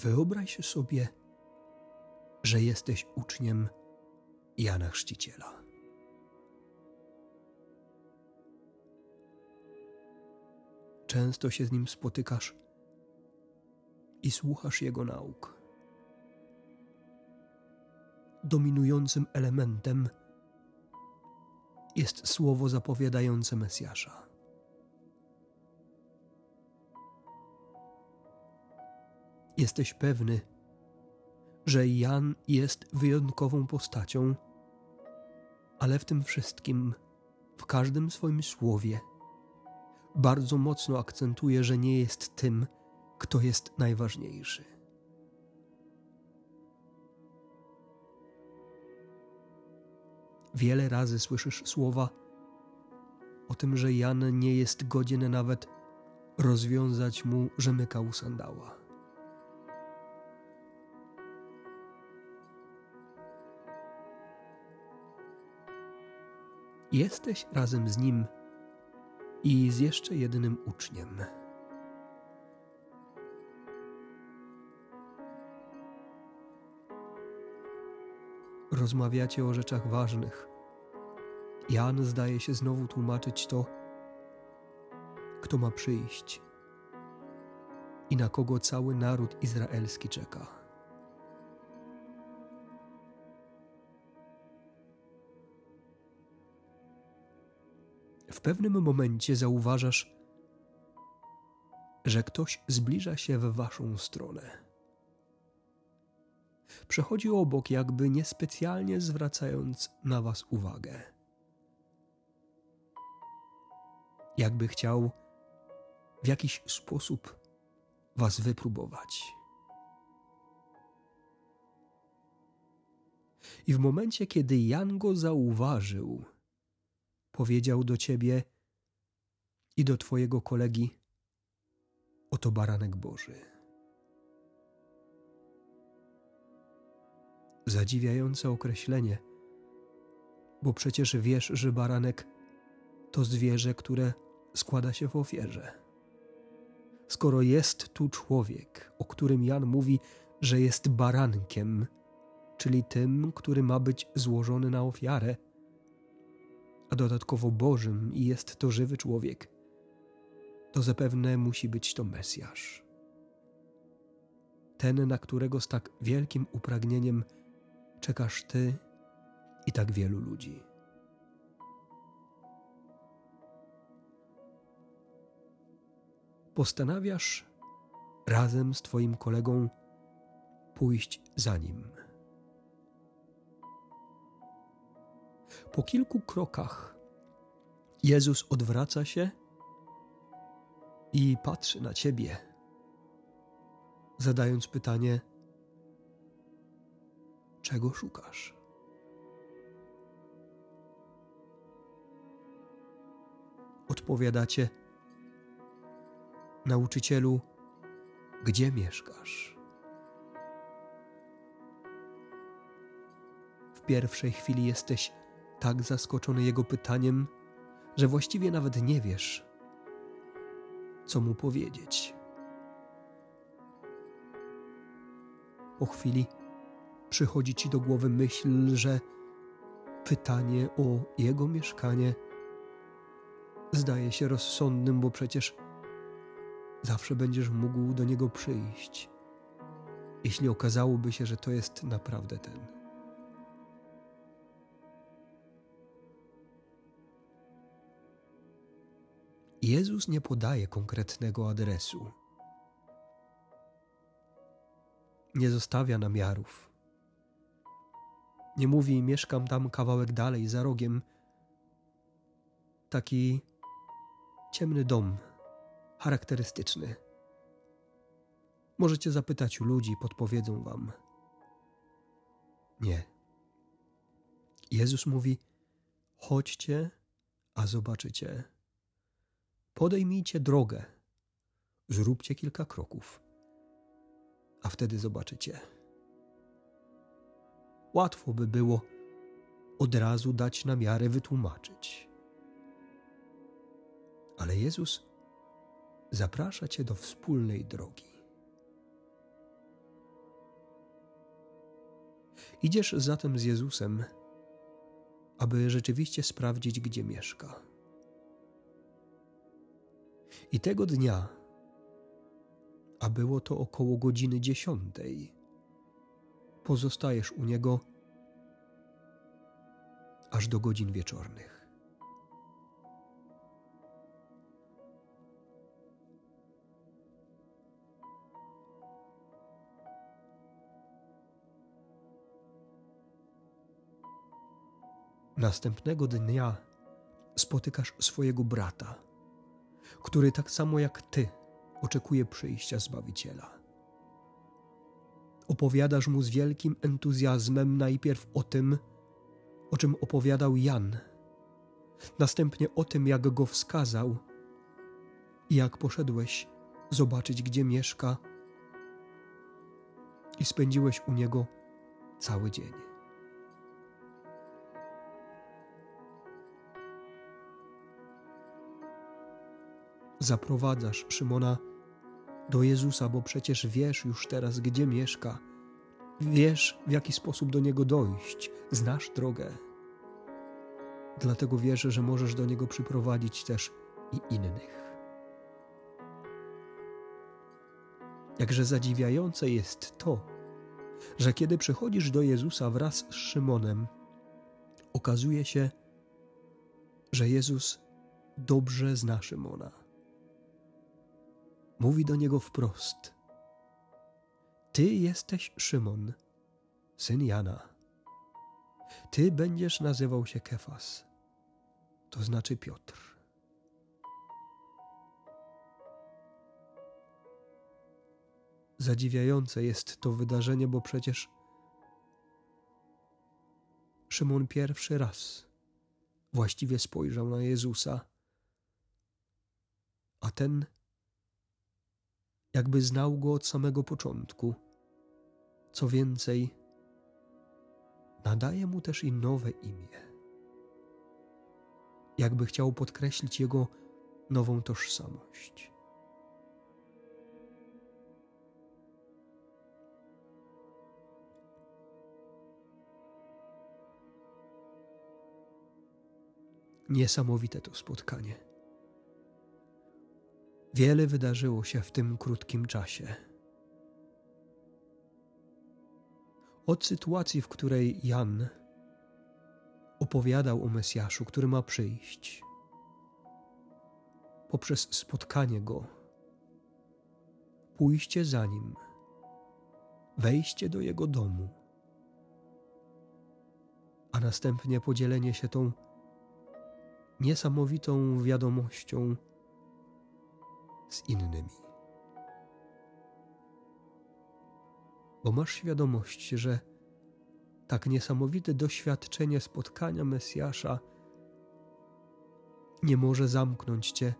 Wyobraź sobie, że jesteś uczniem Jana Chrzciciela. Często się z nim spotykasz i słuchasz jego nauk. Dominującym elementem jest słowo zapowiadające Mesjasza. Jesteś pewny, że Jan jest wyjątkową postacią, ale w tym wszystkim, w każdym swoim słowie, bardzo mocno akcentuje, że nie jest tym, kto jest najważniejszy. Wiele razy słyszysz słowa o tym, że Jan nie jest godzien nawet rozwiązać mu rzemyka u sandała. Jesteś razem z nim i z jeszcze jednym uczniem. Rozmawiacie o rzeczach ważnych. Jan zdaje się znowu tłumaczyć to, kto ma przyjść i na kogo cały naród izraelski czeka. W pewnym momencie zauważasz, że ktoś zbliża się w waszą stronę. Przechodzi obok, jakby niespecjalnie zwracając na was uwagę. Jakby chciał w jakiś sposób was wypróbować. I w momencie, kiedy Jan go zauważył, powiedział do ciebie i do twojego kolegi: Oto baranek Boży. Zadziwiające określenie, bo przecież wiesz, że baranek to zwierzę, które składa się w ofierze. Skoro jest tu człowiek, o którym Jan mówi, że jest barankiem, czyli tym, który ma być złożony na ofiarę, a dodatkowo Bożym i jest to żywy człowiek, to zapewne musi być to Mesjasz. Ten, na którego z tak wielkim upragnieniem czekasz Ty i tak wielu ludzi. Postanawiasz razem z Twoim kolegą pójść za nim Po kilku krokach Jezus odwraca się i patrzy na ciebie, zadając pytanie: Czego szukasz? Odpowiadacie: Nauczycielu, gdzie mieszkasz? W pierwszej chwili jesteś tak zaskoczony jego pytaniem, że właściwie nawet nie wiesz, co mu powiedzieć. Po chwili przychodzi ci do głowy myśl, że pytanie o jego mieszkanie zdaje się rozsądnym, bo przecież zawsze będziesz mógł do niego przyjść, jeśli okazałoby się, że to jest naprawdę ten. Jezus nie podaje konkretnego adresu. Nie zostawia namiarów. Nie mówi, mieszkam tam kawałek dalej, za rogiem. Taki ciemny dom, charakterystyczny. Możecie zapytać u ludzi, podpowiedzą wam. Nie. Jezus mówi: chodźcie, a zobaczycie. Podejmijcie drogę, zróbcie kilka kroków, a wtedy zobaczycie. Łatwo by było od razu dać na miarę wytłumaczyć. Ale Jezus zaprasza Cię do wspólnej drogi. Idziesz zatem z Jezusem, aby rzeczywiście sprawdzić, gdzie mieszka. I tego dnia, a było to około godziny dziesiątej, pozostajesz u niego aż do godzin wieczornych. Następnego dnia spotykasz swojego brata, który tak samo jak ty oczekuje przyjścia Zbawiciela. Opowiadasz mu z wielkim entuzjazmem najpierw o tym, o czym opowiadał Jan, następnie o tym, jak go wskazał i jak poszedłeś zobaczyć, gdzie mieszka, i spędziłeś u niego cały dzień. Zaprowadzasz Szymona do Jezusa, bo przecież wiesz już teraz, gdzie mieszka. Wiesz, w jaki sposób do niego dojść, znasz drogę. Dlatego wierzę, że możesz do niego przyprowadzić też i innych. Jakże zadziwiające jest to, że kiedy przychodzisz do Jezusa wraz z Szymonem, okazuje się, że Jezus dobrze zna Szymona. Mówi do niego wprost: Ty jesteś Szymon, syn Jana. Ty będziesz nazywał się Kefas, to znaczy Piotr. Zadziwiające jest to wydarzenie, bo przecież Szymon pierwszy raz właściwie spojrzał na Jezusa, a ten jakby znał go od samego początku. Co więcej, nadaje mu też i nowe imię. Jakby chciał podkreślić jego nową tożsamość. Niesamowite to spotkanie. Wiele wydarzyło się w tym krótkim czasie. Od sytuacji, w której Jan opowiadał o Mesjaszu, który ma przyjść, poprzez spotkanie go, pójście za nim, wejście do jego domu, a następnie podzielenie się tą niesamowitą wiadomością z innymi. Bo masz świadomość, że tak niesamowite doświadczenie spotkania Mesjasza nie może zamknąć cię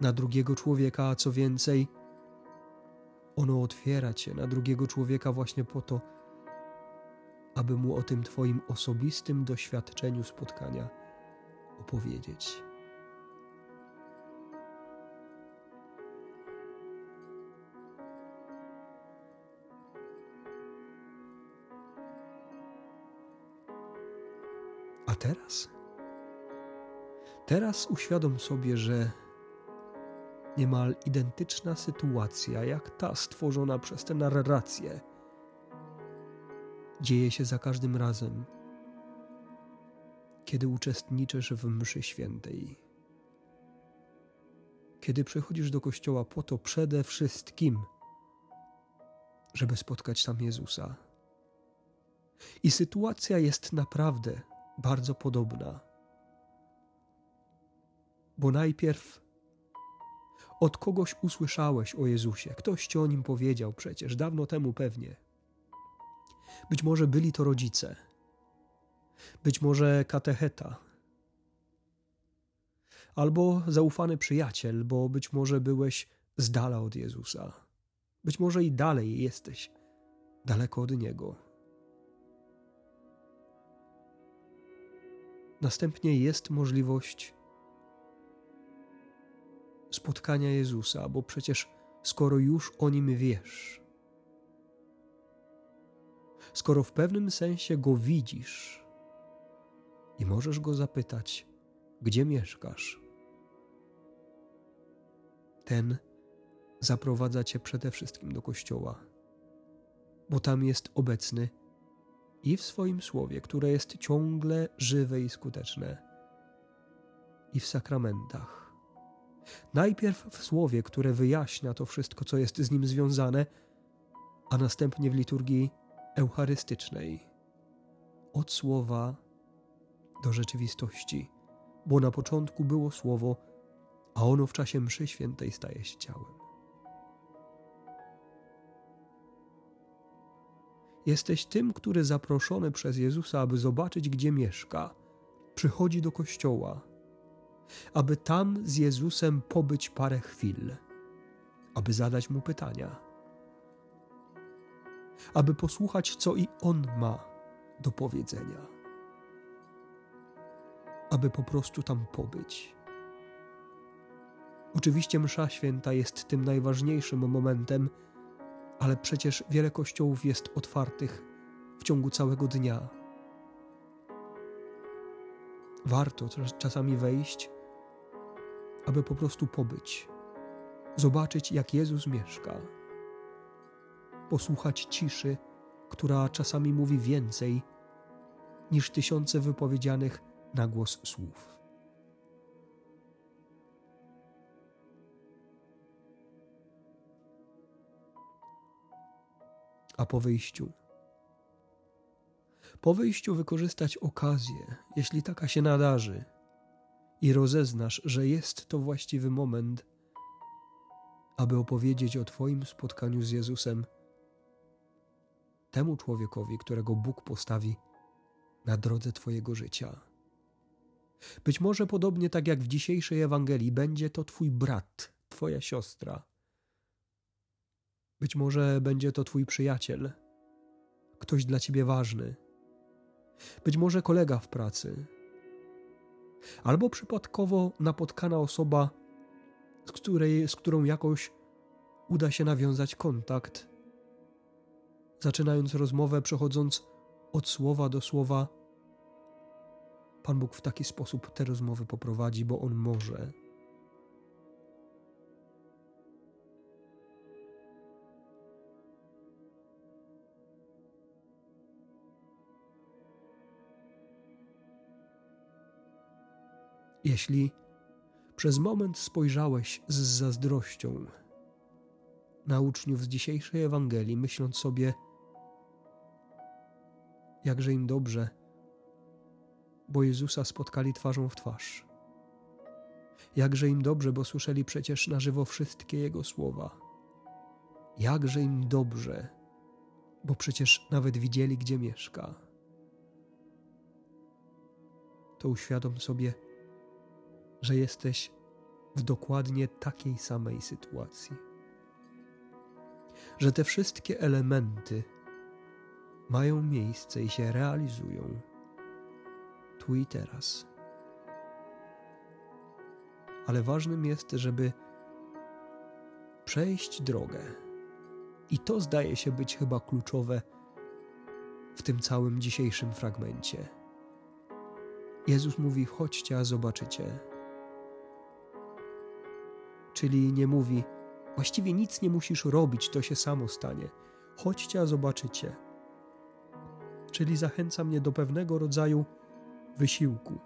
na drugiego człowieka, a co więcej, ono otwiera cię na drugiego człowieka właśnie po to, aby mu o tym Twoim osobistym doświadczeniu spotkania opowiedzieć. Teraz? Teraz uświadom sobie, że niemal identyczna sytuacja jak ta stworzona przez tę narrację dzieje się za każdym razem, kiedy uczestniczysz w mszy świętej. Kiedy przychodzisz do kościoła po to przede wszystkim, żeby spotkać tam Jezusa. I sytuacja jest naprawdę bardzo podobna. Bo najpierw od kogoś usłyszałeś o Jezusie, ktoś ci o nim powiedział przecież, dawno temu pewnie. Być może byli to rodzice, być może katecheta, albo zaufany przyjaciel, bo być może byłeś z dala od Jezusa, być może i dalej jesteś daleko od Niego. Następnie jest możliwość spotkania Jezusa, bo przecież skoro już o nim wiesz, skoro w pewnym sensie go widzisz i możesz go zapytać, gdzie mieszkasz, ten zaprowadza cię przede wszystkim do kościoła, bo tam jest obecny i w swoim słowie, które jest ciągle żywe i skuteczne, i w sakramentach. Najpierw w słowie, które wyjaśnia to wszystko, co jest z nim związane, a następnie w liturgii eucharystycznej. Od słowa do rzeczywistości, bo na początku było słowo, a ono w czasie mszy świętej staje się ciałem. Jesteś tym, który zaproszony przez Jezusa, aby zobaczyć, gdzie mieszka, przychodzi do kościoła, aby tam z Jezusem pobyć parę chwil, aby zadać mu pytania, aby posłuchać, co i on ma do powiedzenia, aby po prostu tam pobyć. Oczywiście Msza Święta jest tym najważniejszym momentem, ale przecież wiele kościołów jest otwartych w ciągu całego dnia. Warto czasami wejść, aby po prostu pobyć, zobaczyć, jak Jezus mieszka, posłuchać ciszy, która czasami mówi więcej niż tysiące wypowiedzianych na głos słów. A po wyjściu. Po wyjściu wykorzystać okazję, jeśli taka się nadarzy, i rozeznasz, że jest to właściwy moment, aby opowiedzieć o Twoim spotkaniu z Jezusem temu człowiekowi, którego Bóg postawi na drodze Twojego życia. Być może podobnie tak jak w dzisiejszej Ewangelii, będzie to Twój brat, Twoja siostra być może będzie to Twój przyjaciel, ktoś dla Ciebie ważny, być może kolega w pracy, albo przypadkowo napotkana osoba, z, której, z którą jakoś uda się nawiązać kontakt, zaczynając rozmowę, przechodząc od słowa do słowa. Pan Bóg w taki sposób te rozmowy poprowadzi, bo On może. Jeśli przez moment spojrzałeś z zazdrością na uczniów z dzisiejszej Ewangelii, myśląc sobie, jakże im dobrze, bo Jezusa spotkali twarzą w twarz. Jakże im dobrze, bo słyszeli przecież na żywo wszystkie Jego słowa. Jakże im dobrze, bo przecież nawet widzieli, gdzie mieszka. To uświadom sobie, że jesteś w dokładnie takiej samej sytuacji. Że te wszystkie elementy mają miejsce i się realizują tu i teraz. Ale ważnym jest, żeby przejść drogę. I to zdaje się być chyba kluczowe w tym całym dzisiejszym fragmencie. Jezus mówi: chodźcie, a zobaczycie Czyli nie mówi, właściwie nic nie musisz robić, to się samo stanie. Chodźcie, a zobaczycie. Czyli zachęca mnie do pewnego rodzaju wysiłku,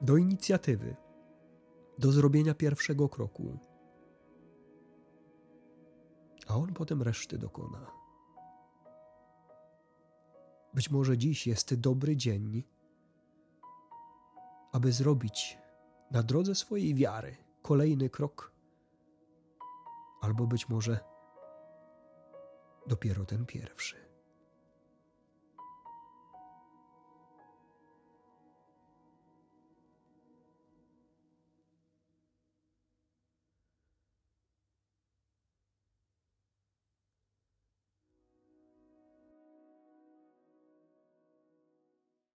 do inicjatywy, do zrobienia pierwszego kroku. A on potem reszty dokona. Być może dziś jest dobry dzień, aby zrobić na drodze swojej wiary kolejny krok albo być może dopiero ten pierwszy.